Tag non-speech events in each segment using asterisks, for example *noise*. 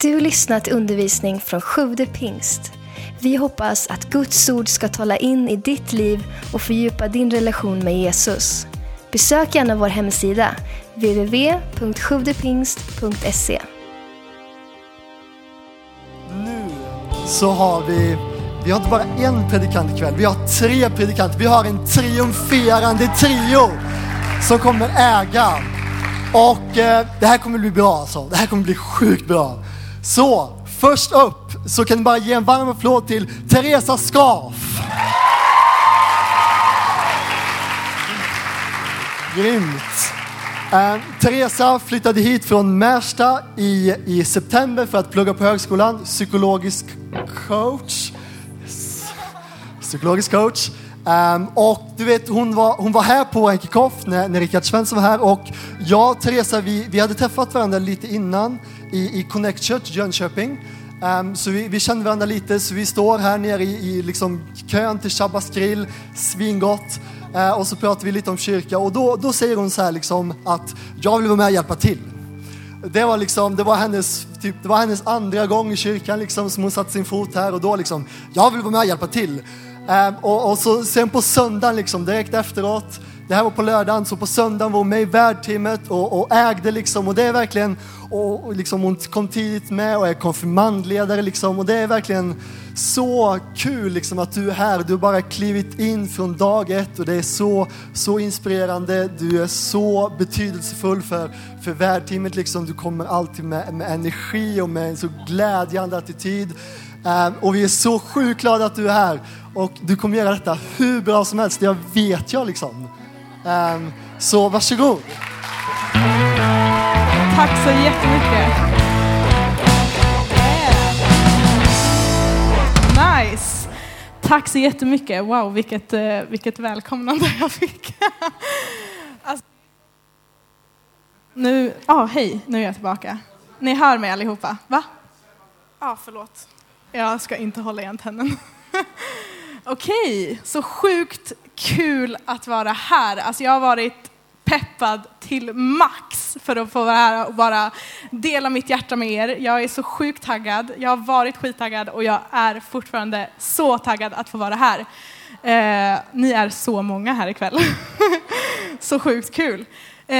Du lyssnat till undervisning från Sjude pingst. Vi hoppas att Guds ord ska tala in i ditt liv och fördjupa din relation med Jesus. Besök gärna vår hemsida, www.sjuvdepingst.se. Nu så har vi, vi har inte bara en predikant ikväll, vi har tre predikanter. Vi har en triumferande trio som kommer äga. Och eh, det här kommer bli bra alltså. Det här kommer bli sjukt bra. Så, först upp så kan ni bara ge en varm applåd till Teresa Skaf. Grymt. Eh, Teresa flyttade hit från Märsta i, i september för att plugga på högskolan, psykologisk coach. Yes. Psykologisk coach. Um, och du vet, hon var, hon var här på en kickoff när, när Rickard Svensson var här och jag och Teresa, vi, vi hade träffat varandra lite innan i, i Connect Church Jönköping. Um, så vi, vi känner varandra lite, så vi står här nere i, i liksom kön till Shabbas grill, svingott. Uh, och så pratar vi lite om kyrka och då, då säger hon så här liksom att jag vill vara med och hjälpa till. Det var, liksom, det, var hennes, typ, det var hennes andra gång i kyrkan liksom, som hon satte sin fot här och då liksom, jag vill vara med och hjälpa till. Um, och, och, så sen på söndagen, liksom, direkt efteråt, det här var på lördagen, så på söndagen var hon med i värdteamet och, och ägde liksom, och det är verkligen, och, och liksom, hon kom tidigt med och är konfirmandledare liksom, och det är verkligen så kul liksom, att du är här, du har bara klivit in från dag ett och det är så, så inspirerande, du är så betydelsefull för, för värdteamet liksom, du kommer alltid med, med energi och med en så glädjande attityd. Um, och vi är så sjukt glada att du är här och du kommer göra detta hur bra som helst, det vet jag liksom. Um, så varsågod. Tack så jättemycket. Nice. Tack så jättemycket. Wow, vilket, uh, vilket välkomnande jag fick. *laughs* alltså, nu, ja, oh, hej, nu är jag tillbaka. Ni hör mig allihopa, va? Ja, ah, förlåt. Jag ska inte hålla i antennen. *laughs* Okej, okay, så sjukt kul att vara här. Alltså jag har varit peppad till max för att få vara här och bara dela mitt hjärta med er. Jag är så sjukt taggad. Jag har varit skittaggad och jag är fortfarande så taggad att få vara här. Eh, ni är så många här ikväll. *laughs* så sjukt kul. Eh,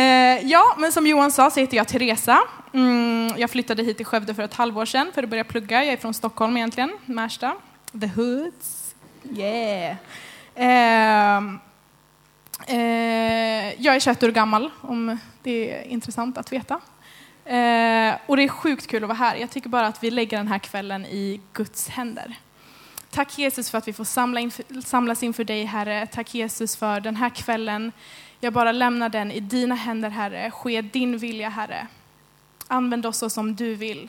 ja, men som Johan sa så heter jag Teresa. Mm, jag flyttade hit till Skövde för ett halvår sedan för att börja plugga. Jag är från Stockholm egentligen, Märsta. The Hoods. Yeah. Eh, eh, jag är 21 år gammal, om det är intressant att veta. Eh, och det är sjukt kul att vara här. Jag tycker bara att vi lägger den här kvällen i Guds händer. Tack Jesus för att vi får samla in, samlas inför dig, Herre. Tack Jesus för den här kvällen. Jag bara lämnar den i dina händer, Herre. Ske din vilja, Herre. Använd oss så som du vill.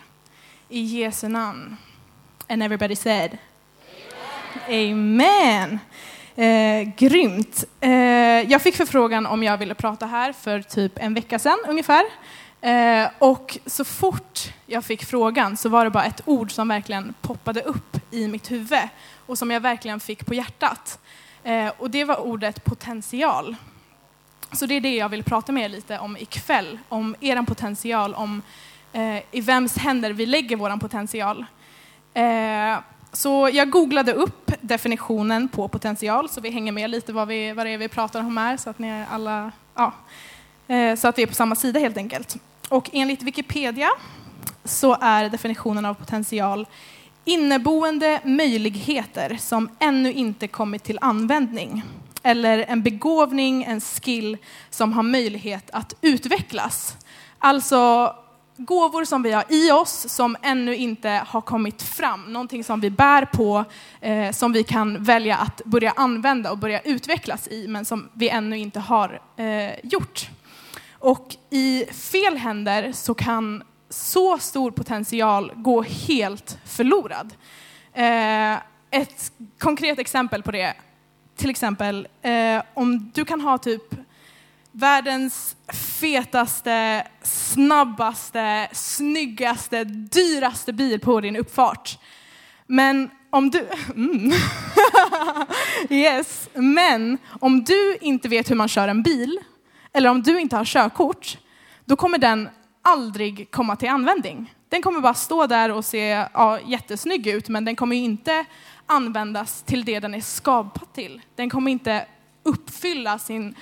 I Jesu namn. And everybody said Amen. Eh, grymt. Eh, jag fick förfrågan om jag ville prata här för typ en vecka sedan ungefär. Eh, och så fort jag fick frågan så var det bara ett ord som verkligen poppade upp i mitt huvud och som jag verkligen fick på hjärtat. Eh, och det var ordet potential. Så det är det jag vill prata med er lite om ikväll, om er potential, om eh, i vems händer vi lägger vår potential. Eh, så jag googlade upp definitionen på potential, så vi hänger med lite vad, vi, vad det är vi pratar om här, så att ni alla, ja, eh, så att vi är på samma sida helt enkelt. Och enligt Wikipedia så är definitionen av potential inneboende möjligheter som ännu inte kommit till användning eller en begåvning, en skill som har möjlighet att utvecklas. Alltså gåvor som vi har i oss som ännu inte har kommit fram, någonting som vi bär på, eh, som vi kan välja att börja använda och börja utvecklas i, men som vi ännu inte har eh, gjort. Och i fel händer så kan så stor potential gå helt förlorad. Eh, ett konkret exempel på det, till exempel eh, om du kan ha typ världens fetaste, snabbaste, snyggaste, dyraste bil på din uppfart. Men om du... Mm. *laughs* yes. Men om du inte vet hur man kör en bil, eller om du inte har körkort, då kommer den aldrig komma till användning. Den kommer bara stå där och se ja, jättesnygg ut, men den kommer inte användas till det den är skapad till. Den kommer inte uppfylla sin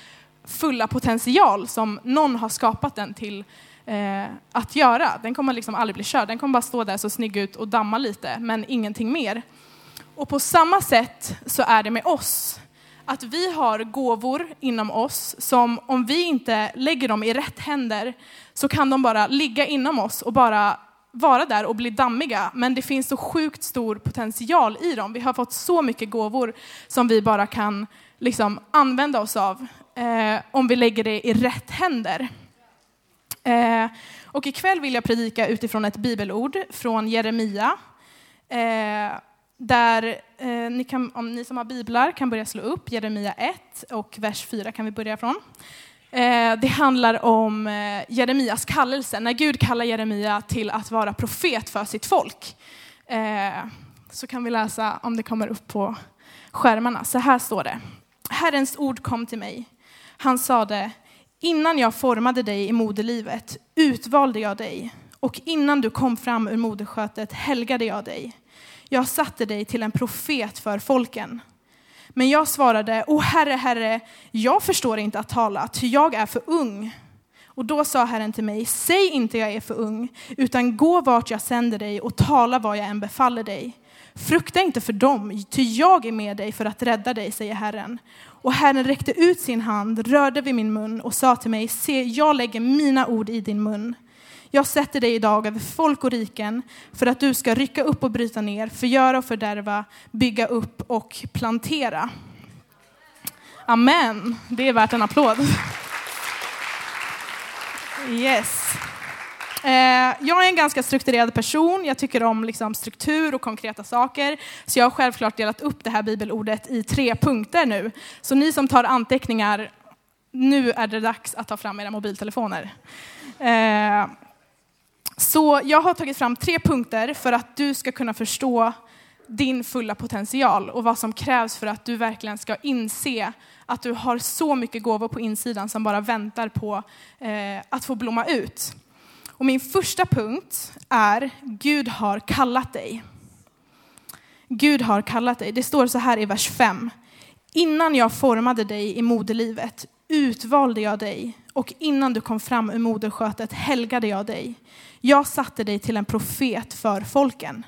fulla potential som någon har skapat den till eh, att göra. Den kommer liksom aldrig bli körd. Den kommer bara stå där så snygg ut och damma lite, men ingenting mer. Och på samma sätt så är det med oss. Att vi har gåvor inom oss som om vi inte lägger dem i rätt händer så kan de bara ligga inom oss och bara vara där och bli dammiga. Men det finns så sjukt stor potential i dem. Vi har fått så mycket gåvor som vi bara kan liksom använda oss av eh, om vi lägger det i rätt händer. Eh, och ikväll vill jag predika utifrån ett bibelord från Jeremia. Eh, där eh, ni, kan, om ni som har biblar kan börja slå upp Jeremia 1 och vers 4 kan vi börja från. Eh, det handlar om eh, Jeremias kallelse, när Gud kallar Jeremia till att vara profet för sitt folk. Eh, så kan vi läsa om det kommer upp på skärmarna. Så här står det. Herrens ord kom till mig. Han sade, innan jag formade dig i moderlivet utvalde jag dig och innan du kom fram ur moderskötet helgade jag dig. Jag satte dig till en profet för folken. Men jag svarade, O Herre, Herre, jag förstår inte att tala, ty jag är för ung. Och då sa Herren till mig, säg inte jag är för ung, utan gå vart jag sänder dig och tala vad jag än befaller dig. Frukta inte för dem, ty jag är med dig för att rädda dig, säger Herren. Och Herren räckte ut sin hand, rörde vid min mun och sa till mig, se, jag lägger mina ord i din mun. Jag sätter dig idag över folk och riken för att du ska rycka upp och bryta ner, förgöra och fördärva, bygga upp och plantera. Amen. Det är värt en applåd. Yes. Eh, jag är en ganska strukturerad person. Jag tycker om liksom struktur och konkreta saker. Så jag har självklart delat upp det här bibelordet i tre punkter nu. Så ni som tar anteckningar, nu är det dags att ta fram era mobiltelefoner. Eh, så jag har tagit fram tre punkter för att du ska kunna förstå din fulla potential och vad som krävs för att du verkligen ska inse att du har så mycket gåvor på insidan som bara väntar på eh, att få blomma ut. Och min första punkt är Gud har kallat dig. Gud har kallat dig. Det står så här i vers 5. Innan jag formade dig i moderlivet utvalde jag dig och innan du kom fram ur moderskötet helgade jag dig. Jag satte dig till en profet för folken.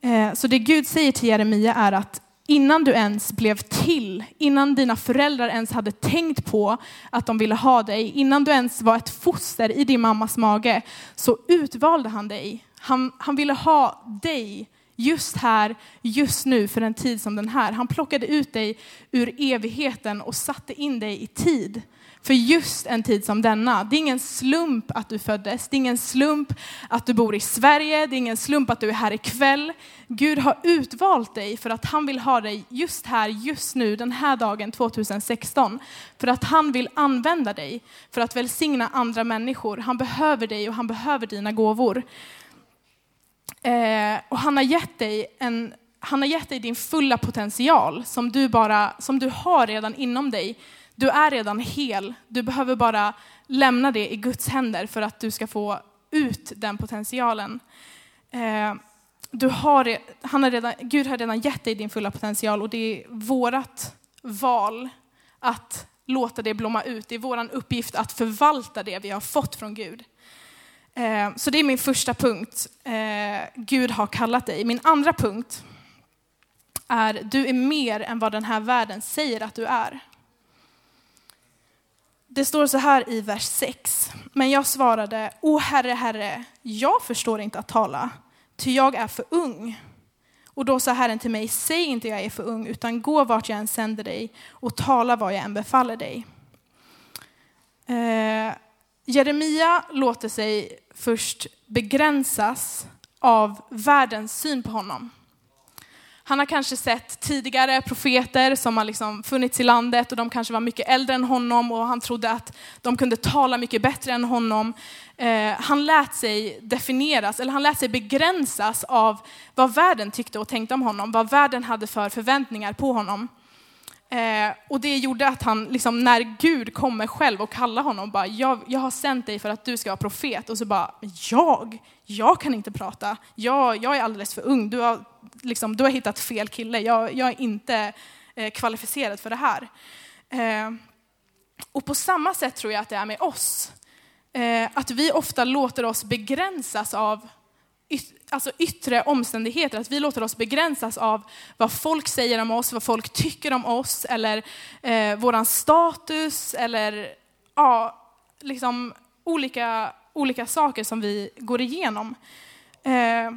Eh, så det Gud säger till Jeremia är att innan du ens blev till, innan dina föräldrar ens hade tänkt på att de ville ha dig, innan du ens var ett foster i din mammas mage, så utvalde han dig. Han, han ville ha dig just här, just nu, för en tid som den här. Han plockade ut dig ur evigheten och satte in dig i tid för just en tid som denna. Det är ingen slump att du föddes, det är ingen slump att du bor i Sverige, det är ingen slump att du är här ikväll. Gud har utvalt dig för att han vill ha dig just här, just nu, den här dagen 2016. För att han vill använda dig för att välsigna andra människor. Han behöver dig och han behöver dina gåvor. Eh, och han har gett dig en han har gett dig din fulla potential som du, bara, som du har redan inom dig du är redan hel. Du behöver bara lämna det i Guds händer för att du ska få ut den potentialen. Eh, du har, han har redan, Gud har redan gett dig din fulla potential och det är vårt val att låta det blomma ut. Det är vår uppgift att förvalta det vi har fått från Gud. Eh, så det är min första punkt. Eh, Gud har kallat dig. Min andra punkt är du är mer än vad den här världen säger att du är. Det står så här i vers 6. Men jag svarade, O Herre, Herre, jag förstår inte att tala, ty jag är för ung. Och då sa Herren till mig, säg inte jag är för ung, utan gå vart jag än sänder dig och tala vad jag än befaller dig. Eh, Jeremia låter sig först begränsas av världens syn på honom. Han har kanske sett tidigare profeter som har liksom funnits i landet och de kanske var mycket äldre än honom och han trodde att de kunde tala mycket bättre än honom. Eh, han lät sig definieras, eller han lät sig begränsas av vad världen tyckte och tänkte om honom, vad världen hade för förväntningar på honom. Eh, och det gjorde att han, liksom, när Gud kommer själv och kallar honom, bara, jag, jag har sänt dig för att du ska vara profet. Och så bara, jag? Jag kan inte prata. Jag, jag är alldeles för ung. Du har, liksom, du har hittat fel kille. Jag, jag är inte eh, kvalificerad för det här. Eh, och på samma sätt tror jag att det är med oss. Eh, att vi ofta låter oss begränsas av yt, alltså yttre omständigheter, att vi låter oss begränsas av vad folk säger om oss, vad folk tycker om oss, eller eh, våran status, eller ja, liksom olika, olika saker som vi går igenom. Eh,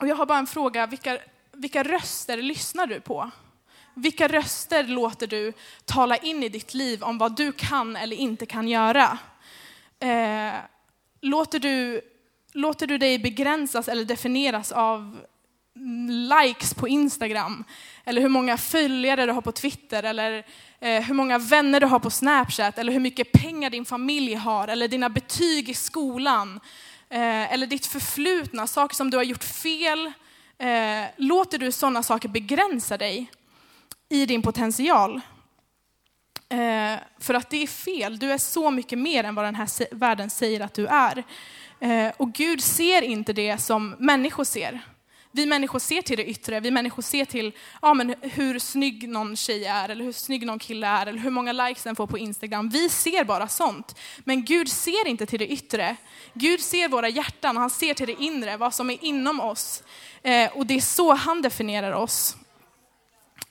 och jag har bara en fråga, vilka, vilka röster lyssnar du på? Vilka röster låter du tala in i ditt liv om vad du kan eller inte kan göra? Eh, låter du låter du dig begränsas eller definieras av likes på Instagram, eller hur många följare du har på Twitter, eller eh, hur många vänner du har på Snapchat, eller hur mycket pengar din familj har, eller dina betyg i skolan, eh, eller ditt förflutna, saker som du har gjort fel. Eh, låter du sådana saker begränsa dig i din potential? Eh, för att det är fel, du är så mycket mer än vad den här världen säger att du är. Eh, och Gud ser inte det som människor ser. Vi människor ser till det yttre, vi människor ser till ja, men hur snygg någon tjej är, eller hur snygg någon kille är, eller hur många likes den får på Instagram. Vi ser bara sånt. Men Gud ser inte till det yttre. Gud ser våra hjärtan, och han ser till det inre, vad som är inom oss. Eh, och det är så han definierar oss.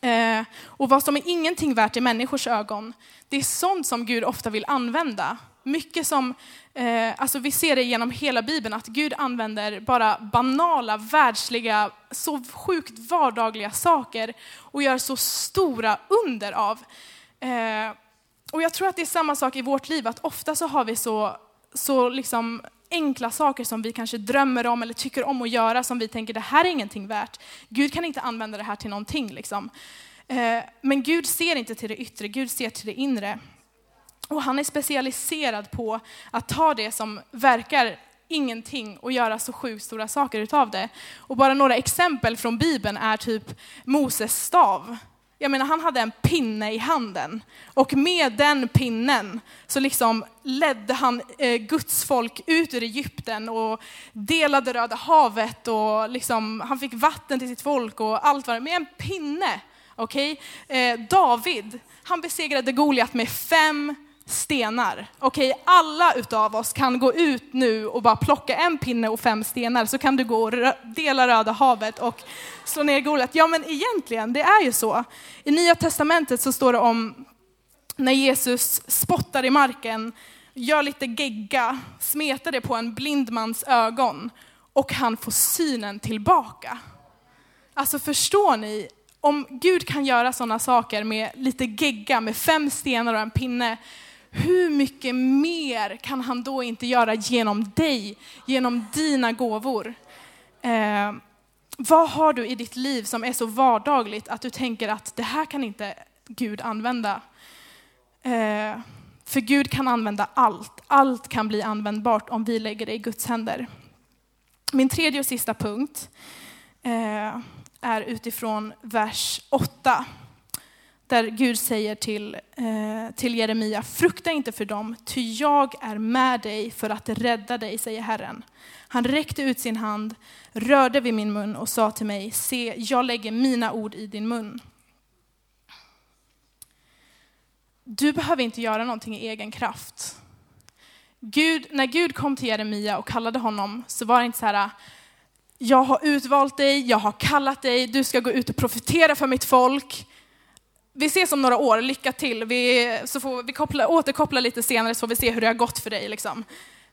Eh, och vad som är ingenting värt i människors ögon, det är sånt som Gud ofta vill använda. Mycket som, eh, alltså vi ser det genom hela Bibeln, att Gud använder bara banala, världsliga, så sjukt vardagliga saker och gör så stora under av. Eh, och jag tror att det är samma sak i vårt liv, att ofta så har vi så, så liksom enkla saker som vi kanske drömmer om eller tycker om att göra, som vi tänker det här är ingenting värt. Gud kan inte använda det här till någonting. Liksom. Eh, men Gud ser inte till det yttre, Gud ser till det inre. Och han är specialiserad på att ta det som verkar ingenting och göra så sjukt stora saker utav det. Och bara några exempel från Bibeln är typ Moses stav. Jag menar, han hade en pinne i handen och med den pinnen så liksom ledde han eh, Guds folk ut ur Egypten och delade Röda havet och liksom, han fick vatten till sitt folk och allt var det med en pinne. Okay? Eh, David, han besegrade Goliat med fem stenar. Okej, okay, alla utav oss kan gå ut nu och bara plocka en pinne och fem stenar så kan du gå och dela Röda havet och slå ner Goliat. Ja, men egentligen, det är ju så. I Nya Testamentet så står det om när Jesus spottar i marken, gör lite gegga, smetar det på en blind mans ögon och han får synen tillbaka. Alltså förstår ni, om Gud kan göra sådana saker med lite gegga, med fem stenar och en pinne, hur mycket mer kan han då inte göra genom dig, genom dina gåvor? Eh, vad har du i ditt liv som är så vardagligt att du tänker att det här kan inte Gud använda? Eh, för Gud kan använda allt. Allt kan bli användbart om vi lägger det i Guds händer. Min tredje och sista punkt eh, är utifrån vers 8 där Gud säger till, eh, till Jeremia, frukta inte för dem, ty jag är med dig för att rädda dig, säger Herren. Han räckte ut sin hand, rörde vid min mun och sa till mig, se, jag lägger mina ord i din mun. Du behöver inte göra någonting i egen kraft. Gud, när Gud kom till Jeremia och kallade honom så var det inte så här, jag har utvalt dig, jag har kallat dig, du ska gå ut och profetera för mitt folk vi ses om några år, lycka till. Vi, så får vi koppla, återkoppla lite senare så får vi se hur det har gått för dig. Liksom.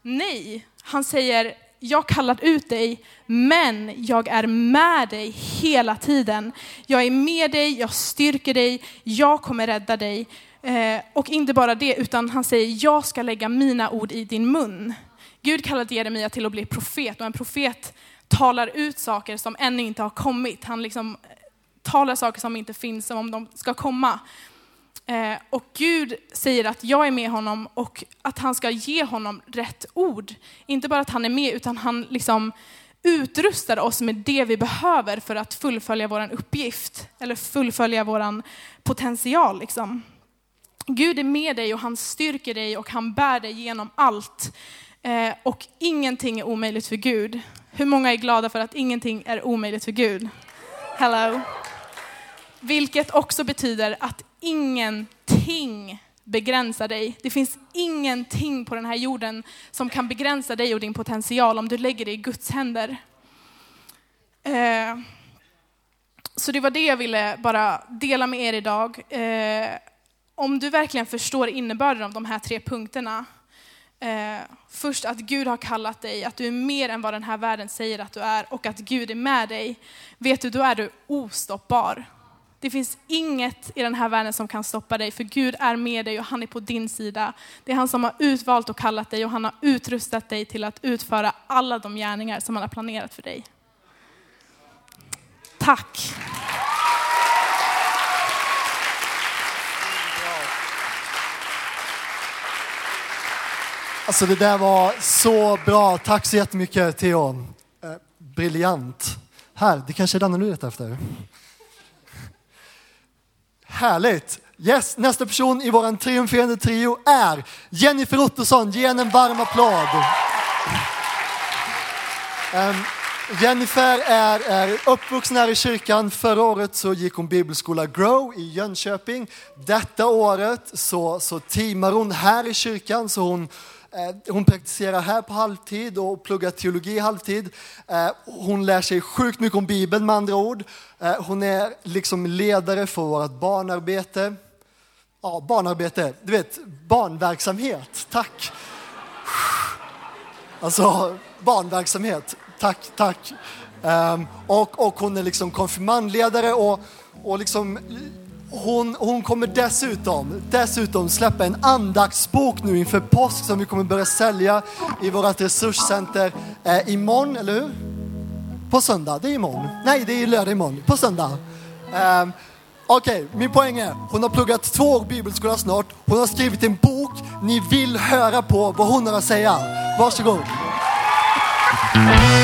Nej, han säger, jag kallat ut dig, men jag är med dig hela tiden. Jag är med dig, jag styrker dig, jag kommer rädda dig. Eh, och inte bara det, utan han säger, jag ska lägga mina ord i din mun. Gud kallade Jeremia till att bli profet och en profet talar ut saker som ännu inte har kommit. Han liksom talar saker som inte finns som om de ska komma. Eh, och Gud säger att jag är med honom och att han ska ge honom rätt ord. Inte bara att han är med, utan han liksom utrustar oss med det vi behöver för att fullfölja vår uppgift, eller fullfölja vår potential. Liksom. Gud är med dig och han styrker dig och han bär dig genom allt. Eh, och ingenting är omöjligt för Gud. Hur många är glada för att ingenting är omöjligt för Gud? Hello. Vilket också betyder att ingenting begränsar dig. Det finns ingenting på den här jorden som kan begränsa dig och din potential om du lägger det i Guds händer. Eh, så det var det jag ville bara dela med er idag. Eh, om du verkligen förstår innebörden av de här tre punkterna. Eh, först att Gud har kallat dig, att du är mer än vad den här världen säger att du är och att Gud är med dig. Vet du, då är du ostoppbar. Det finns inget i den här världen som kan stoppa dig, för Gud är med dig och han är på din sida. Det är han som har utvalt och kallat dig och han har utrustat dig till att utföra alla de gärningar som han har planerat för dig. Tack! Alltså det där var så bra. Tack så jättemycket Theo. Eh, briljant. Här, det kanske är denna du letar efter. Härligt! Yes, nästa person i vår triumferande trio är Jennifer Ottosson. Ge henne en varm applåd. Um, Jennifer är, är uppvuxen här i kyrkan. Förra året så gick hon bibelskola Grow i Jönköping. Detta året så, så teamar hon här i kyrkan så hon Eh, hon praktiserar här på halvtid och pluggar teologi halvtid. Eh, hon lär sig sjukt mycket om Bibeln med andra ord. Eh, hon är liksom ledare för vårt barnarbete. Ja, barnarbete, du vet, barnverksamhet. Tack. Alltså, barnverksamhet. Tack, tack. Ehm, och, och hon är liksom konfirmandledare och, och liksom hon, hon kommer dessutom, dessutom släppa en andaktsbok nu inför påsk som vi kommer börja sälja i vårt resurscenter eh, imorgon, eller hur? På söndag, det är imorgon. Nej, det är lördag imorgon. På söndag. Um, Okej, okay, min poäng är, hon har pluggat två år bibelskola snart. Hon har skrivit en bok. Ni vill höra på vad hon har att säga. Varsågod. Mm.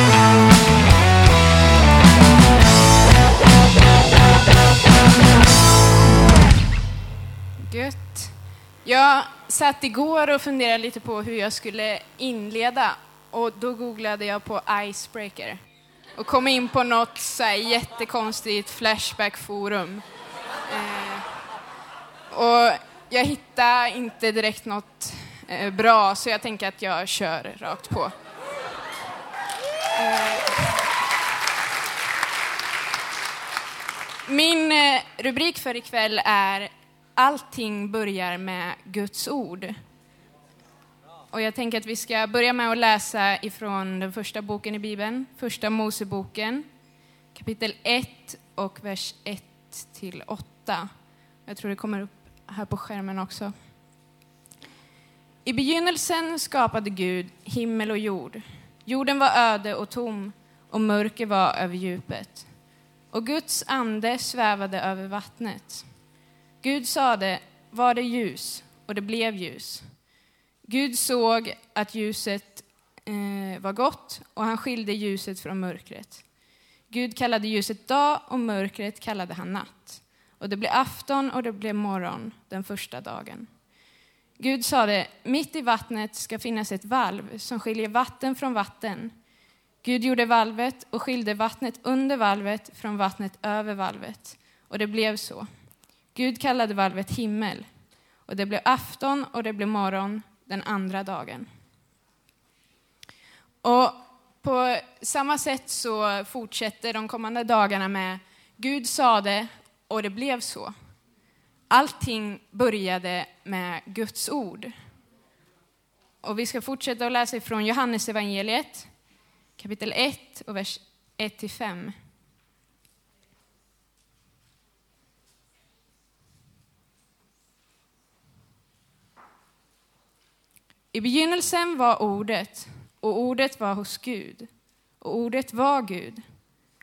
Jag satt igår och funderade lite på hur jag skulle inleda och då googlade jag på icebreaker och kom in på något så här jättekonstigt flashback-forum. Eh, och jag hittade inte direkt något eh, bra så jag tänker att jag kör rakt på. Eh, min eh, rubrik för ikväll är allting börjar med Guds ord. Och jag tänker att vi ska börja med att läsa ifrån den första boken i Bibeln, Första Moseboken, kapitel 1 och vers 1 till 8. Jag tror det kommer upp här på skärmen också. I begynnelsen skapade Gud himmel och jord. Jorden var öde och tom och mörker var över djupet. Och Guds ande svävade över vattnet. Gud sade, var det ljus, och det blev ljus. Gud såg att ljuset eh, var gott, och han skilde ljuset från mörkret. Gud kallade ljuset dag, och mörkret kallade han natt. Och det blev afton och det blev morgon den första dagen. Gud sade, mitt i vattnet ska finnas ett valv som skiljer vatten från vatten. Gud gjorde valvet och skilde vattnet under valvet från vattnet över valvet. Och det blev så. Gud kallade valvet himmel, och det blev afton och det blev morgon den andra dagen. Och på samma sätt så fortsätter de kommande dagarna med Gud sade och det blev så. Allting började med Guds ord. Och vi ska fortsätta att läsa ifrån Johannes evangeliet, kapitel 1 och vers 1 till 5. I begynnelsen var ordet, och ordet var hos Gud, och ordet var Gud.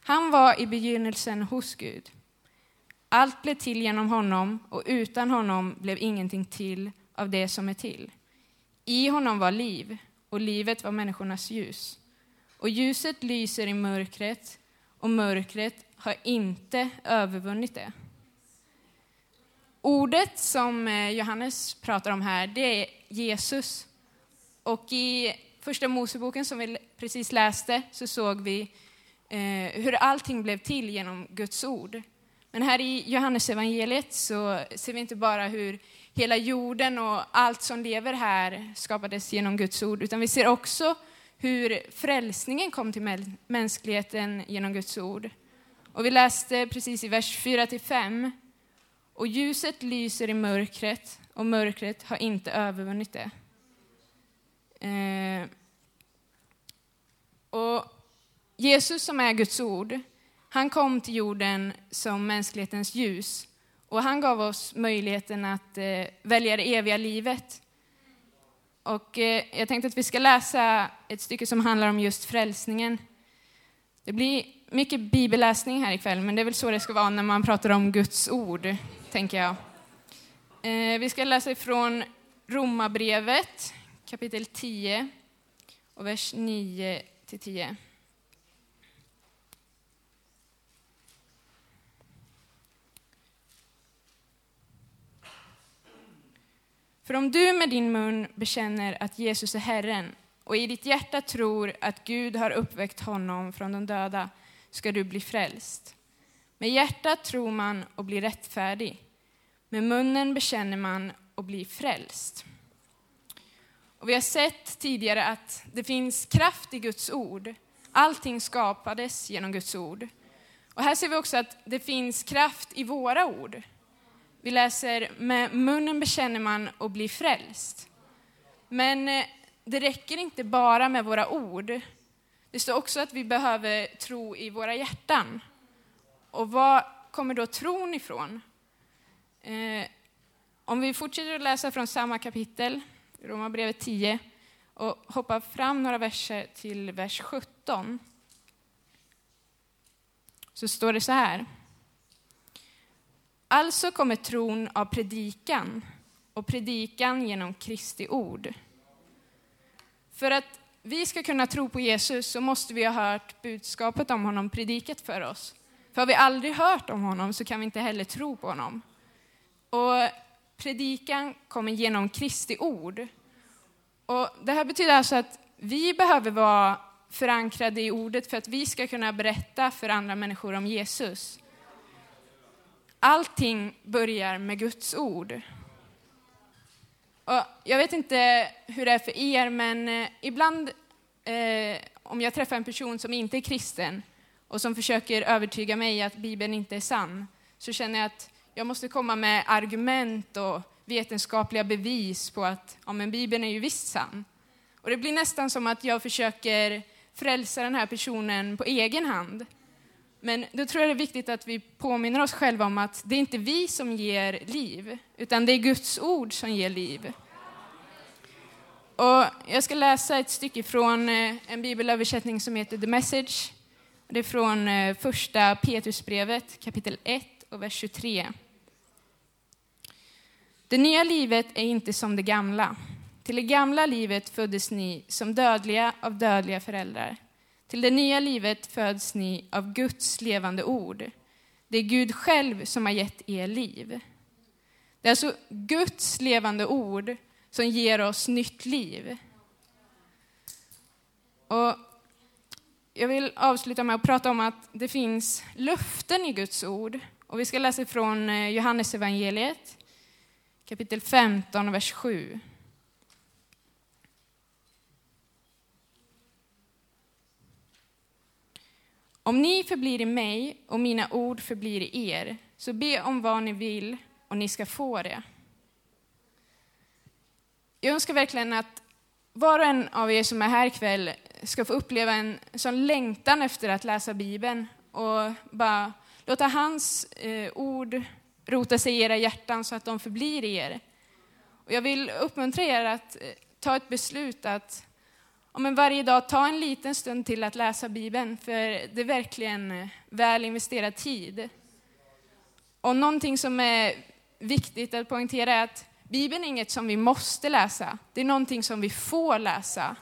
Han var i begynnelsen hos Gud. Allt blev till genom honom, och utan honom blev ingenting till av det som är till. I honom var liv, och livet var människornas ljus. och ljuset lyser i mörkret och mörkret har inte övervunnit det. Ordet som eh, Johannes pratar om här, det är Jesus. Och i första Moseboken som vi precis läste så såg vi eh, hur allting blev till genom Guds ord. Men här i Johannesevangeliet så ser vi inte bara hur hela jorden och allt som lever här skapades genom Guds ord, utan vi ser också hur frälsningen kom till mänskligheten genom Guds ord. Och vi läste precis i vers 4-5. Och ljuset lyser i mörkret och mörkret har inte övervunnit det. Eh, och Jesus som är Guds ord, han kom till jorden som mänsklighetens ljus. Och han gav oss möjligheten att eh, välja det eviga livet. Och eh, jag tänkte att vi ska läsa ett stycke som handlar om just frälsningen. Det blir mycket bibelläsning här ikväll, men det är väl så det ska vara när man pratar om Guds ord, tänker jag. Eh, vi ska läsa ifrån Romarbrevet, kapitel 10, och vers 9 till 10. För om du med din mun bekänner att Jesus är Herren och i ditt hjärta tror att Gud har uppväckt honom från de döda ska du bli frälst. Med hjärtat tror man och blir rättfärdig. Med munnen bekänner man och blir frälst. Och vi har sett tidigare att det finns kraft i Guds ord. Allting skapades genom Guds ord. Och här ser vi också att det finns kraft i våra ord. Vi läser med munnen bekänner man och blir frälst. Men eh, det räcker inte bara med våra ord. Det står också att vi behöver tro i våra hjärtan. Och var kommer då tron ifrån? Eh, om vi fortsätter att läsa från samma kapitel, Romarbrevet 10, och hoppa fram några verser till vers 17, så står det så här. Alltså kommer tron av predikan och predikan genom Kristi ord. För att vi ska kunna tro på Jesus så måste vi ha hört budskapet om honom predikat för oss. För har vi aldrig hört om honom så kan vi inte heller tro på honom. Och predikan kommer genom Kristi ord. Och det här betyder alltså att vi behöver vara förankrade i ordet för att vi ska kunna berätta för andra människor om Jesus. Allting börjar med Guds ord. Och jag vet inte hur det är för er, men eh, ibland eh, om jag träffar en person som inte är kristen och som försöker övertyga mig att Bibeln inte är sann, så känner jag att jag måste komma med argument och vetenskapliga bevis på att ja, men Bibeln är ju visst sann. Och det blir nästan som att jag försöker frälsa den här personen på egen hand. Men då tror jag det är viktigt att vi påminner oss själva om att det är inte vi som ger liv, utan det är Guds ord som ger liv. Och jag ska läsa ett stycke från eh, en bibelöversättning som heter The Message. Det är från eh, första Petrusbrevet kapitel 1 och vers 23. Det nya livet är inte som det gamla. Till det gamla livet föddes ni som dödliga av dödliga föräldrar. Till det nya livet föds ni av Guds levande ord. Det är Gud själv som har gett er liv. Det är alltså Guds levande ord som ger oss nytt liv. Och jag vill avsluta med att prata om att det finns löften i Guds ord. Och vi ska läsa från Johannesevangeliet. Johannes evangeliet, kapitel 15, vers 7. Om ni förblir i mig och mina ord förblir i er, så be om vad ni vill och ni ska få det. Jag önskar verkligen att var och en av er som är här ikväll ska få uppleva en sån längtan efter att läsa Bibeln och bara låta hans eh, ord rota sig i era hjärtan så att de förblir i er. Och jag vill uppmuntra er att eh, ta ett beslut att om varje dag ta en liten stund till att läsa Bibeln, för det är verkligen eh, väl investerad tid. Och någonting som är viktigt att poängtera är att Bibeln är inget som vi måste läsa, det är någonting som vi får läsa.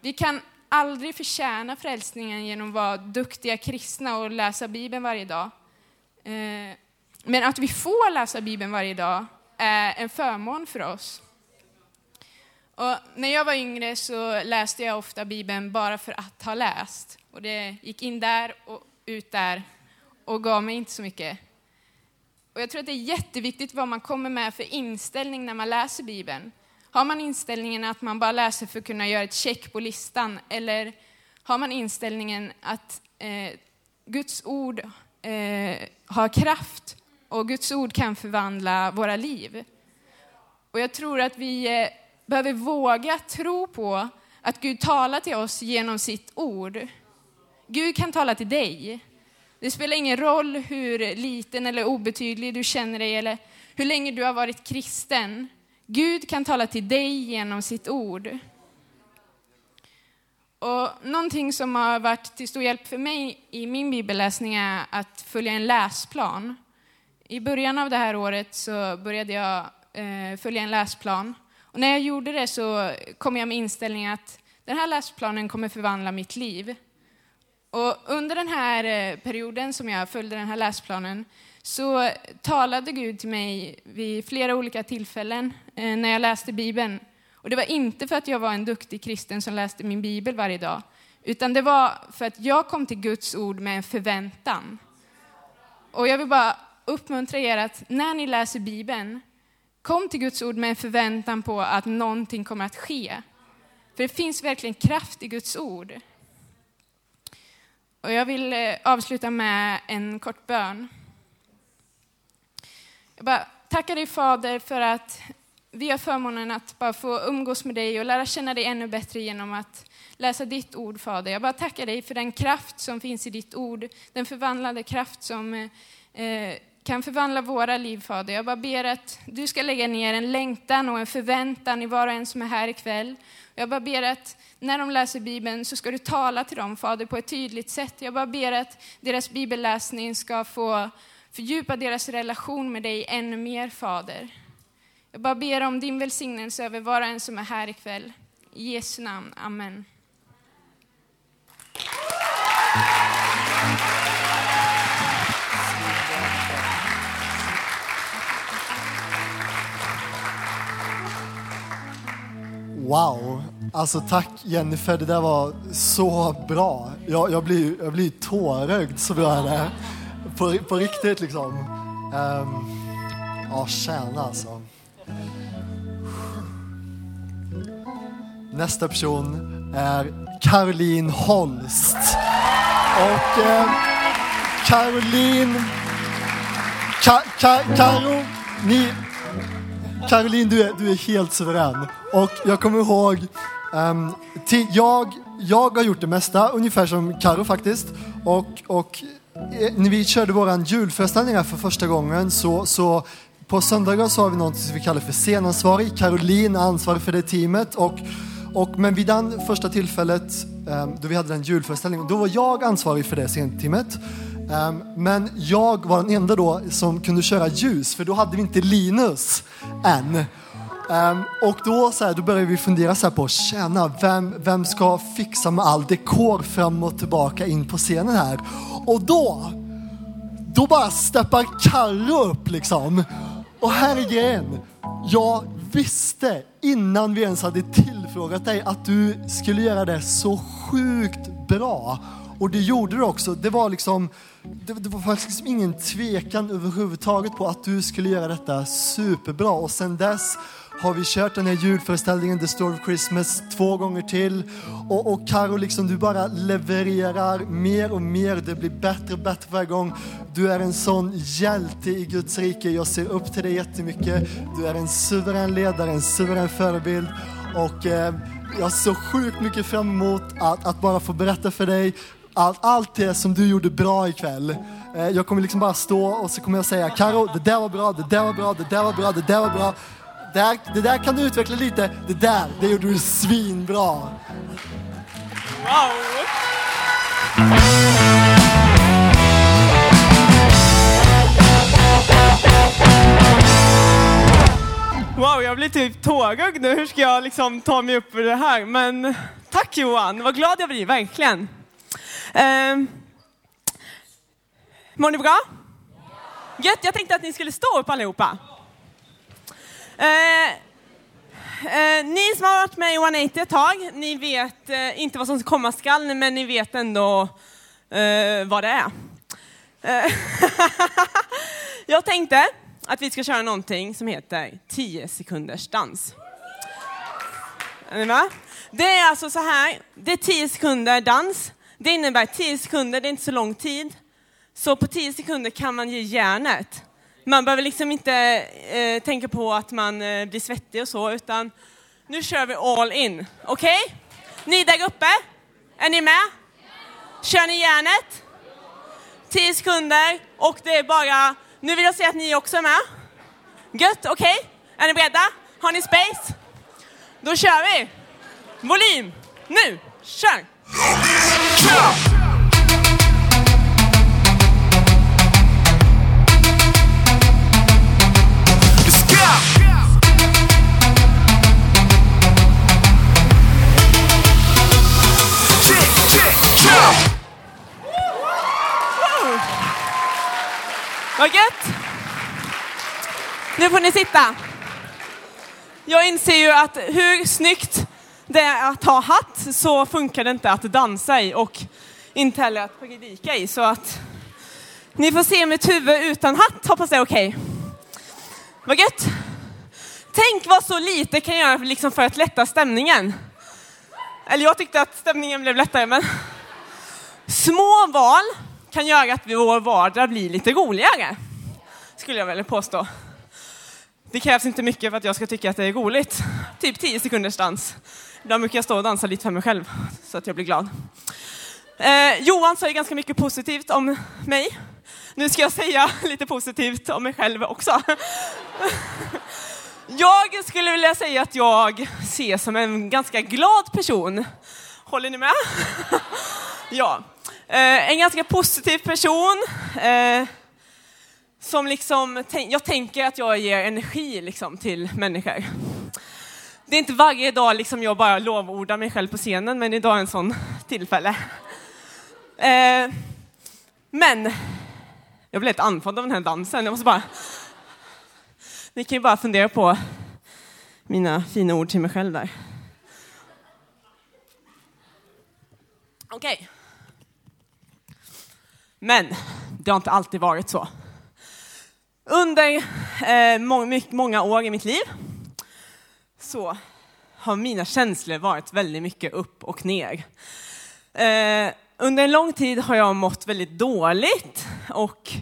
Vi kan aldrig förtjäna frälsningen genom att vara duktiga kristna och läsa Bibeln varje dag. Eh, men att vi får läsa Bibeln varje dag är en förmån för oss. Och när jag var yngre så läste jag ofta Bibeln bara för att ha läst. Och det gick in där och ut där och gav mig inte så mycket. Och jag tror att det är jätteviktigt vad man kommer med för inställning när man läser Bibeln. Har man inställningen att man bara läser för att kunna göra ett check på listan? Eller har man inställningen att eh, Guds ord eh, har kraft och Guds ord kan förvandla våra liv? Och jag tror att vi eh, behöver våga tro på att Gud talar till oss genom sitt ord. Gud kan tala till dig. Det spelar ingen roll hur liten eller obetydlig du känner dig eller hur länge du har varit kristen. Gud kan tala till dig genom sitt ord. Och någonting som har varit till stor hjälp för mig i min bibelläsning är att följa en läsplan. I början av det här året så började jag eh, följa en läsplan. Och när jag gjorde det så kom jag med inställningen att den här läsplanen kommer förvandla mitt liv. Och under den här eh, perioden som jag följde den här läsplanen så talade Gud till mig vid flera olika tillfällen eh, när jag läste Bibeln. Och det var inte för att jag var en duktig kristen som läste min bibel varje dag, utan det var för att jag kom till Guds ord med en förväntan. Och jag vill bara uppmuntra er att när ni läser Bibeln, kom till Guds ord med en förväntan på att någonting kommer att ske. För det finns verkligen kraft i Guds ord. Och jag vill eh, avsluta med en kort bön. Jag bara tackar dig Fader för att vi har förmånen att bara få umgås med dig och lära känna dig ännu bättre genom att läsa ditt ord Fader. Jag bara tackar dig för den kraft som finns i ditt ord, den förvandlande kraft som eh, eh kan förvandla våra liv Fader. Jag bara ber att du ska lägga ner en längtan och en förväntan i var och en som är här ikväll. Jag bara ber att när de läser Bibeln så ska du tala till dem Fader på ett tydligt sätt. Jag bara ber att deras bibelläsning ska få Fördjupa deras relation med dig ännu mer, Fader. Jag bara ber om din välsignelse över var och en som är här ikväll. I Jesu namn. Amen. Wow! Alltså tack Jennifer, det där var så bra. Jag, jag blir, jag blir tårögd så bra är det på, på riktigt liksom. Um, ja, tjäna alltså. Nästa person är Caroline Holst. Och eh, Caroline... Ka, ka, Karo, ni... Caroline, du är, du är helt suverän. Och jag kommer ihåg, ehm, um, till, jag, jag har gjort det mesta, ungefär som Karo faktiskt. Och, och Eh, när vi körde våran julföreställning här för första gången så, så på söndagar så har vi något som vi kallar för scenansvarig. Caroline är ansvarig för det teamet. Och, och, men vid det första tillfället um, då vi hade den julföreställningen, då var jag ansvarig för det scenteamet. Um, men jag var den enda då som kunde köra ljus, för då hade vi inte Linus än. Um, och då, så här, då började vi fundera så på, tjena, vem, vem ska fixa med all dekor fram och tillbaka in på scenen här? Och då, då bara steppar Carro upp liksom. Och här är grejen. Jag visste innan vi ens hade tillfrågat dig att du skulle göra det så sjukt bra. Och det gjorde du också. Det var liksom, det, det var faktiskt liksom ingen tvekan överhuvudtaget på att du skulle göra detta superbra. Och sen dess har vi kört den här julföreställningen The Story of Christmas två gånger till. Och, och Karo, liksom, du bara levererar mer och mer. Det blir bättre och bättre varje gång. Du är en sån hjälte i Guds rike. Jag ser upp till dig jättemycket. Du är en suverän ledare, en suverän förebild. Och eh, jag ser sjukt mycket fram emot att, att bara få berätta för dig allt, allt det som du gjorde bra ikväll. Eh, jag kommer liksom bara stå och så kommer jag säga Karo, det där var bra, det där var bra, det där var bra, det där var bra där, det där kan du utveckla lite. Det där, det gjorde du svinbra. Wow! Wow, jag blir typ tårögd nu. Hur ska jag liksom ta mig upp ur det här? Men Tack Johan, vad glad jag blir, verkligen. Eh, mår ni bra? Gött, jag tänkte att ni skulle stå upp allihopa. Eh, eh, ni som har varit med i 180 ett tag, ni vet eh, inte vad som komma skall, men ni vet ändå eh, vad det är. Eh, *laughs* jag tänkte att vi ska köra någonting som heter 10 sekunders dans. Är ni med? Det är alltså så här, det är 10 sekunder dans. Det innebär 10 sekunder, det är inte så lång tid. Så på 10 sekunder kan man ge järnet. Man behöver liksom inte eh, tänka på att man eh, blir svettig och så, utan nu kör vi all in. Okej? Okay? Ni där uppe, är ni med? Kör ni järnet? 10 sekunder och det är bara, nu vill jag se att ni också är med. Gött, okej? Okay? Är ni beredda? Har ni space? Då kör vi! Volym, nu, kör! Nu får ni sitta. Jag inser ju att hur snyggt det är att ha hatt så funkar det inte att dansa i och inte heller att predika i. Så att ni får se mitt huvud utan hatt, hoppas det är okej. Okay. Vad gött! Tänk vad så lite kan göra liksom för att lätta stämningen. Eller jag tyckte att stämningen blev lättare, men små val kan göra att vår vardag blir lite roligare. Skulle jag vilja påstå. Det krävs inte mycket för att jag ska tycka att det är roligt. Typ 10 sekunders dans. Ibland brukar jag stå och dansa lite för mig själv så att jag blir glad. Eh, Johan säger ganska mycket positivt om mig. Nu ska jag säga *laughs* lite positivt om mig själv också. *laughs* Jag skulle vilja säga att jag ses som en ganska glad person. Håller ni med? *laughs* Ja. Eh, en ganska positiv person. Eh, som liksom, jag tänker att jag ger energi liksom till människor. Det är inte varje dag liksom jag bara lovordar mig själv på scenen, men idag är en sån tillfälle. Eh, men jag blev helt andfådd av den här dansen. Jag måste bara... Ni kan ju bara fundera på mina fina ord till mig själv där. Okej. Okay. Men det har inte alltid varit så. Under eh, må många år i mitt liv så har mina känslor varit väldigt mycket upp och ner. Eh, under en lång tid har jag mått väldigt dåligt och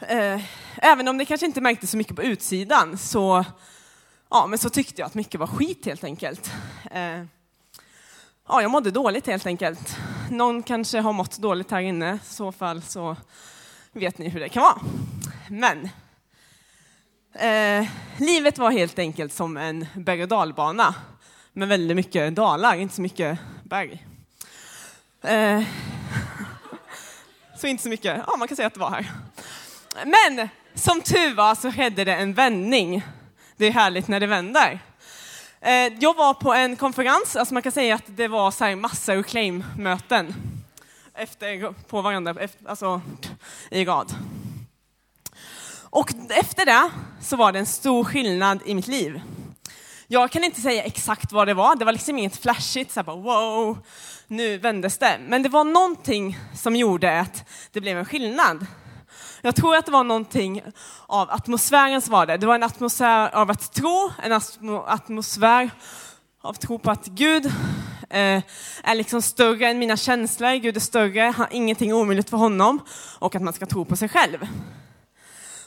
eh, även om det kanske inte märktes så mycket på utsidan så, ja, men så tyckte jag att mycket var skit helt enkelt. Eh, ja, jag mådde dåligt helt enkelt. Någon kanske har mått dåligt här inne, i så fall så vet ni hur det kan vara. Men eh, livet var helt enkelt som en berg och dalbana med väldigt mycket dalar, inte så mycket berg. Eh, *laughs* så inte så mycket, ja man kan säga att det var här. Men som tur var så skedde det en vändning. Det är härligt när det vänder. Eh, jag var på en konferens, alltså man kan säga att det var så här massa reclaim-möten efter, på varandra, alltså i rad. Och efter det så var det en stor skillnad i mitt liv. Jag kan inte säga exakt vad det var, det var liksom inget flashigt, så här bara wow, nu vändes det. Men det var någonting som gjorde att det blev en skillnad. Jag tror att det var någonting av atmosfären som var det. Det var en atmosfär av att tro, en atmosfär av tro på att Gud eh, är liksom större än mina känslor, Gud är större, ingenting är omöjligt för honom och att man ska tro på sig själv.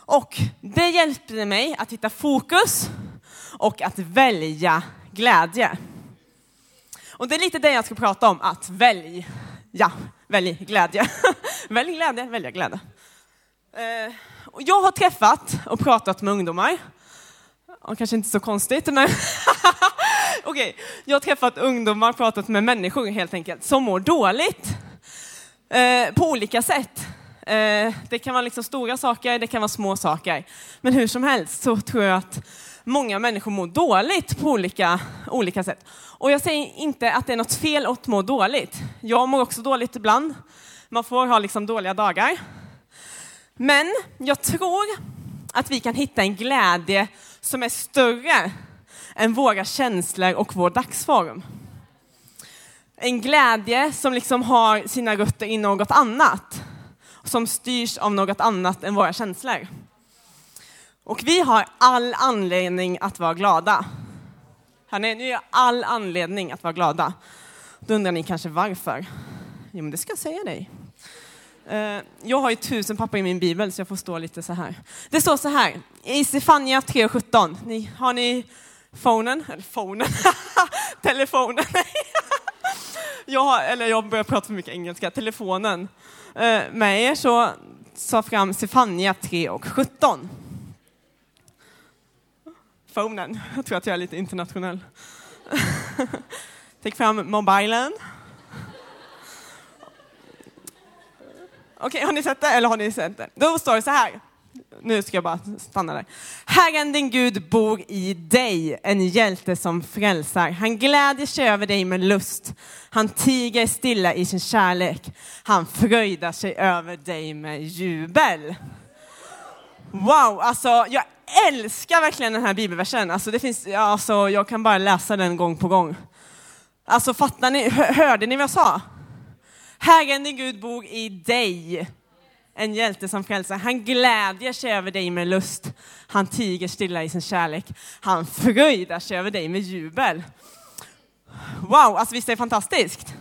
Och det hjälpte mig att hitta fokus och att välja glädje. Och det är lite det jag ska prata om, att välja ja, välj glädje. *laughs* välj glädje, välja glädje. Eh, och jag har träffat och pratat med ungdomar. Och kanske inte så konstigt, men *laughs* okej. Okay. Jag har träffat ungdomar, pratat med människor helt enkelt, som mår dåligt. Eh, på olika sätt. Eh, det kan vara liksom stora saker, det kan vara små saker. Men hur som helst så tror jag att många människor mår dåligt på olika, olika sätt. Och jag säger inte att det är något fel att må dåligt. Jag mår också dåligt ibland. Man får ha liksom dåliga dagar. Men jag tror att vi kan hitta en glädje som är större än våra känslor och vår dagsform. En glädje som liksom har sina rötter i något annat. Som styrs av något annat än våra känslor. Och vi har all anledning att vara glada. Hörrni, nu har all anledning att vara glada. Då undrar ni kanske varför? Jo, men det ska jag säga dig. Eh, jag har ju tusen papper i min bibel så jag får stå lite så här. Det står så här i Stefania 3.17. Har ni phonen? Eller phonen? *laughs* Telefonen? *laughs* jag, har, eller jag börjar prata för mycket engelska. Telefonen eh, med er så sa fram Stefania 3 och 17. Phonen. Jag tror att jag är lite internationell. Take fram mobilen. Okej, okay, har ni sett det eller har ni sett det? Då står det så här. Nu ska jag bara stanna där. Herren din Gud bor i dig, en hjälte som frälsar. Han glädjer sig över dig med lust. Han tiger stilla i sin kärlek. Han fröjdar sig över dig med jubel. Wow, alltså jag älskar verkligen den här bibelversen. Alltså, det finns, alltså, jag kan bara läsa den gång på gång. Alltså fattar ni, hörde ni vad jag sa? Herren din Gud bor i dig. En hjälte som frälsar. Han glädjer sig över dig med lust. Han tiger stilla i sin kärlek. Han fröjdar sig över dig med jubel. Wow, alltså visst är det fantastiskt?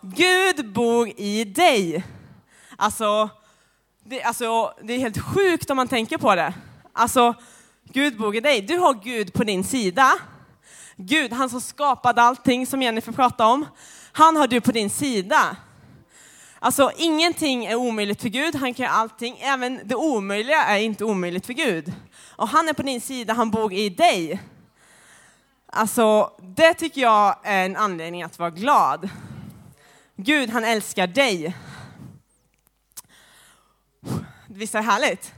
Gud bor i dig. Alltså det, alltså, det är helt sjukt om man tänker på det. Alltså, Gud bor i dig. Du har Gud på din sida. Gud, han som skapade allting som Jennifer pratade om, han har du på din sida. Alltså ingenting är omöjligt för Gud, han kan göra allting. Även det omöjliga är inte omöjligt för Gud. Och han är på din sida, han bor i dig. Alltså det tycker jag är en anledning att vara glad. Gud, han älskar dig. Visst är det härligt?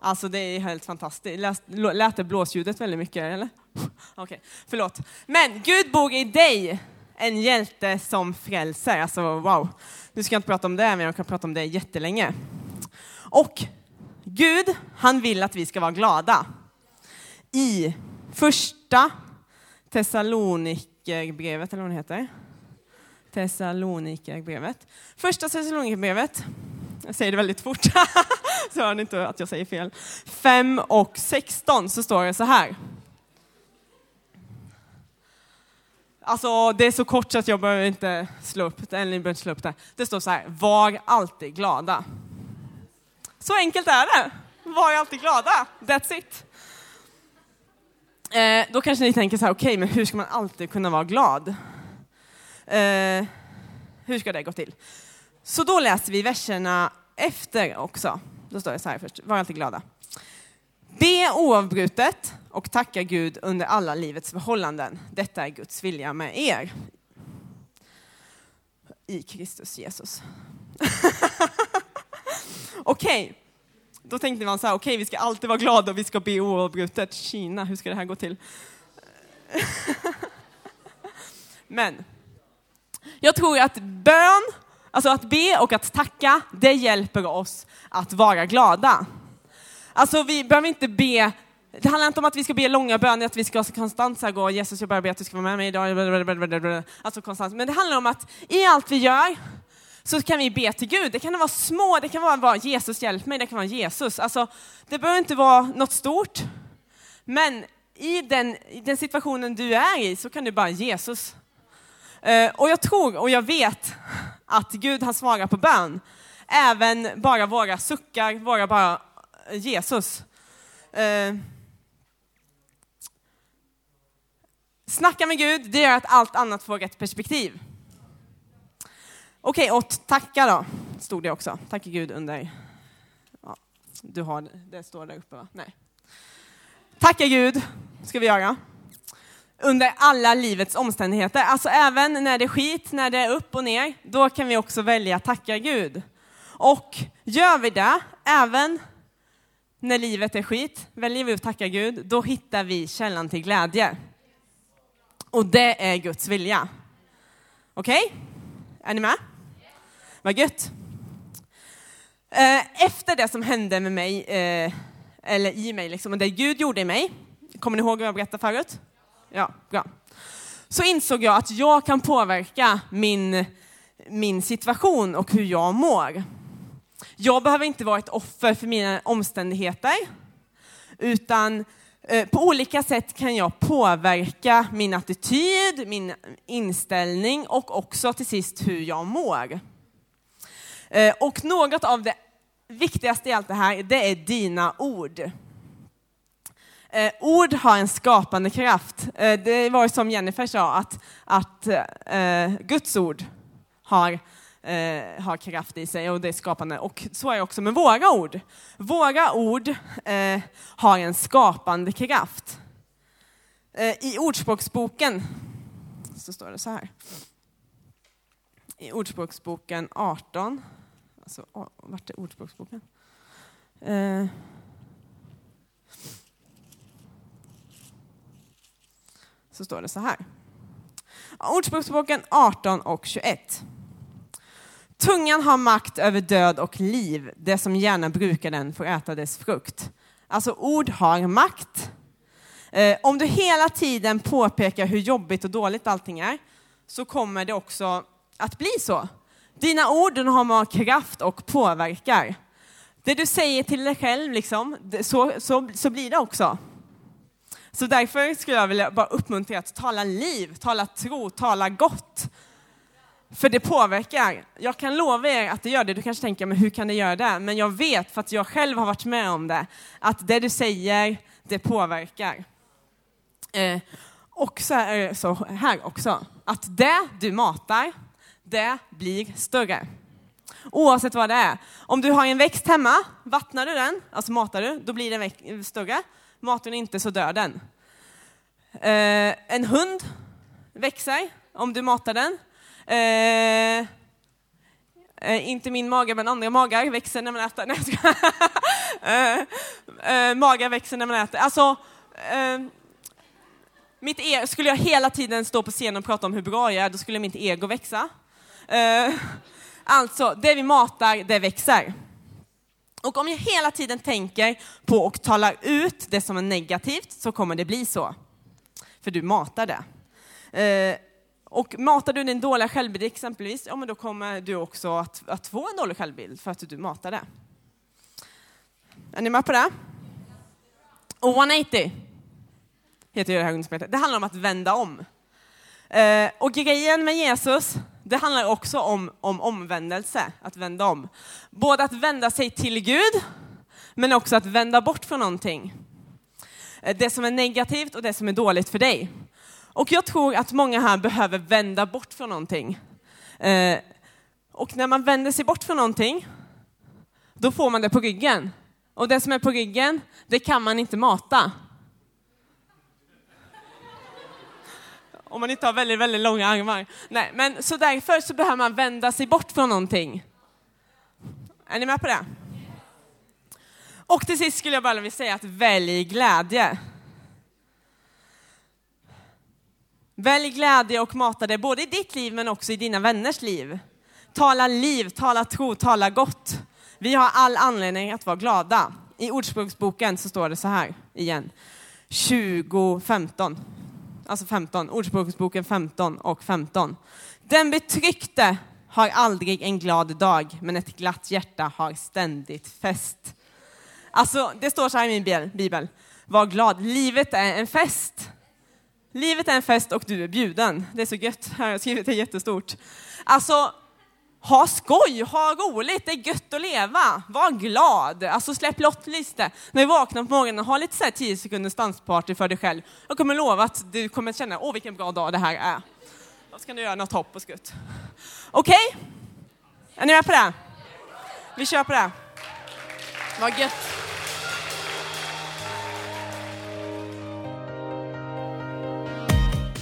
Alltså det är helt fantastiskt. Lät det blåsljudet väldigt mycket eller? Okej, okay, förlåt. Men Gud bor i dig, en hjälte som frälser. Alltså wow. Nu ska jag inte prata om det, men jag kan prata om det jättelänge. Och Gud, han vill att vi ska vara glada. I första Thessalonikerbrevet, eller vad det heter. Thessalonikerbrevet. Första Thessalonikerbrevet jag säger det väldigt fort, *laughs* så hör ni inte att jag säger fel. 5 och 16 så står det så här. Alltså det är så kort så att jag behöver inte slå upp det, eller ni behöver inte slå upp det. Det står så här, var alltid glada. Så enkelt är det. Var alltid glada, that's it. Eh, då kanske ni tänker så här, okej, okay, men hur ska man alltid kunna vara glad? Eh, hur ska det gå till? Så då läser vi verserna efter också. Då står det så här först, var alltid glada. Be oavbrutet och tacka Gud under alla livets förhållanden. Detta är Guds vilja med er. I Kristus Jesus. *laughs* okej, okay. då tänkte man så här, okej okay, vi ska alltid vara glada och vi ska be oavbrutet. Kina, hur ska det här gå till? *laughs* Men jag tror att bön Alltså att be och att tacka, det hjälper oss att vara glada. Alltså vi behöver inte be, det handlar inte om att vi ska be långa böner, att vi ska konstant så gå, Jesus jag bara ber att du ska vara med mig idag. Alltså konstant. Men det handlar om att i allt vi gör så kan vi be till Gud. Det kan vara små, det kan vara Jesus hjälp mig, det kan vara Jesus. Alltså det behöver inte vara något stort. Men i den, i den situationen du är i så kan du bara Jesus. Uh, och jag tror och jag vet att Gud han svarar på bön. Även bara våra suckar, våra bara Jesus. Uh, snacka med Gud, det gör att allt annat får rätt perspektiv. Okej, okay, och tacka då, stod det också. Tacka Gud under... Ja, du har, det står där uppe va? Nej. Tacka Gud ska vi göra under alla livets omständigheter. Alltså även när det är skit, när det är upp och ner, då kan vi också välja att tacka Gud. Och gör vi det, även när livet är skit, väljer vi att tacka Gud, då hittar vi källan till glädje. Och det är Guds vilja. Okej? Okay? Är ni med? Vad gött. Eh, efter det som hände med mig, eh, eller i mig, liksom, och det Gud gjorde i mig, kommer ni ihåg vad jag berättade förut? Ja, bra. Så insåg jag att jag kan påverka min, min situation och hur jag mår. Jag behöver inte vara ett offer för mina omständigheter, utan Eh, på olika sätt kan jag påverka min attityd, min inställning och också till sist hur jag mår. Eh, och något av det viktigaste i allt det här, det är dina ord. Eh, ord har en skapande kraft. Det var som Jennifer sa, att, att Guds ord har, eh, har kraft i sig och det är skapande. Och så är det också med våra ord. Våra ord eh, har en skapande kraft. Eh, I Ordspråksboken så står det så här. I Ordspråksboken 18, alltså vart är Ordspråksboken? Eh, så står det så här. Ordspråksboken 18 och 21. Tungan har makt över död och liv. Det som gärna brukar den får äta dess frukt. Alltså ord har makt. Eh, om du hela tiden påpekar hur jobbigt och dåligt allting är så kommer det också att bli så. Dina ord har kraft och påverkar. Det du säger till dig själv, liksom, så, så, så blir det också. Så därför skulle jag vilja bara uppmuntra att tala liv, tala tro, tala gott. För det påverkar. Jag kan lova er att det gör det. Du kanske tänker, men hur kan det göra det? Men jag vet, för att jag själv har varit med om det, att det du säger, det påverkar. Eh, och så är det eh, så här också, att det du matar, det blir större. Oavsett vad det är. Om du har en växt hemma, vattnar du den, alltså matar du, då blir den eh, större. Matar du den inte så dör den. Eh, en hund växer om du matar den. Eh, eh, inte min mage, men andra magar växer när man äter. Nej, *laughs* eh, eh, magar växer när man äter. Alltså, eh, mitt e skulle jag hela tiden stå på scenen och prata om hur bra jag är, då skulle mitt ego växa. Eh, alltså, det vi matar, det växer. Och om jag hela tiden tänker på och talar ut det som är negativt så kommer det bli så. För du matar det. Eh, och matar du din dåliga självbild exempelvis, ja men då kommer du också att, att få en dålig självbild för att du matar det. Är ni med på det? Och 180 heter det här ungdomsarbetet. Det handlar om att vända om. Eh, och grejen med Jesus, det handlar också om, om omvändelse, att vända om. Både att vända sig till Gud, men också att vända bort från någonting. Eh, det som är negativt och det som är dåligt för dig. Och jag tror att många här behöver vända bort från någonting. Eh, och när man vänder sig bort från någonting, då får man det på ryggen. Och det som är på ryggen, det kan man inte mata. Om man inte har väldigt, väldigt långa armar. Nej, men så därför så behöver man vända sig bort från någonting. Är ni med på det? Och till sist skulle jag bara vilja säga att välj glädje. Välj glädje och mata det både i ditt liv men också i dina vänners liv. Tala liv, tala tro, tala gott. Vi har all anledning att vara glada. I Ordspråksboken så står det så här igen. 2015. Alltså 15. Ordspråksboken 15 och 15. Den betryckte har aldrig en glad dag, men ett glatt hjärta har ständigt fest. Alltså, det står så här i min bibel. Var glad. Livet är en fest. Livet är en fest och du är bjuden. Det är så gött. Här har jag skrivit det jättestort. Alltså, ha skoj, ha roligt, det är gött att leva. Var glad, alltså släpp lottliste. När du vaknar på morgonen, ha lite så här 10 sekunders dansparty för dig själv. Jag kommer lova att du kommer känna, åh vilken bra dag det här är. Då ska du göra något hopp och skutt. Okej? Okay? Är ni med på det? Vi kör på det. Vad gött.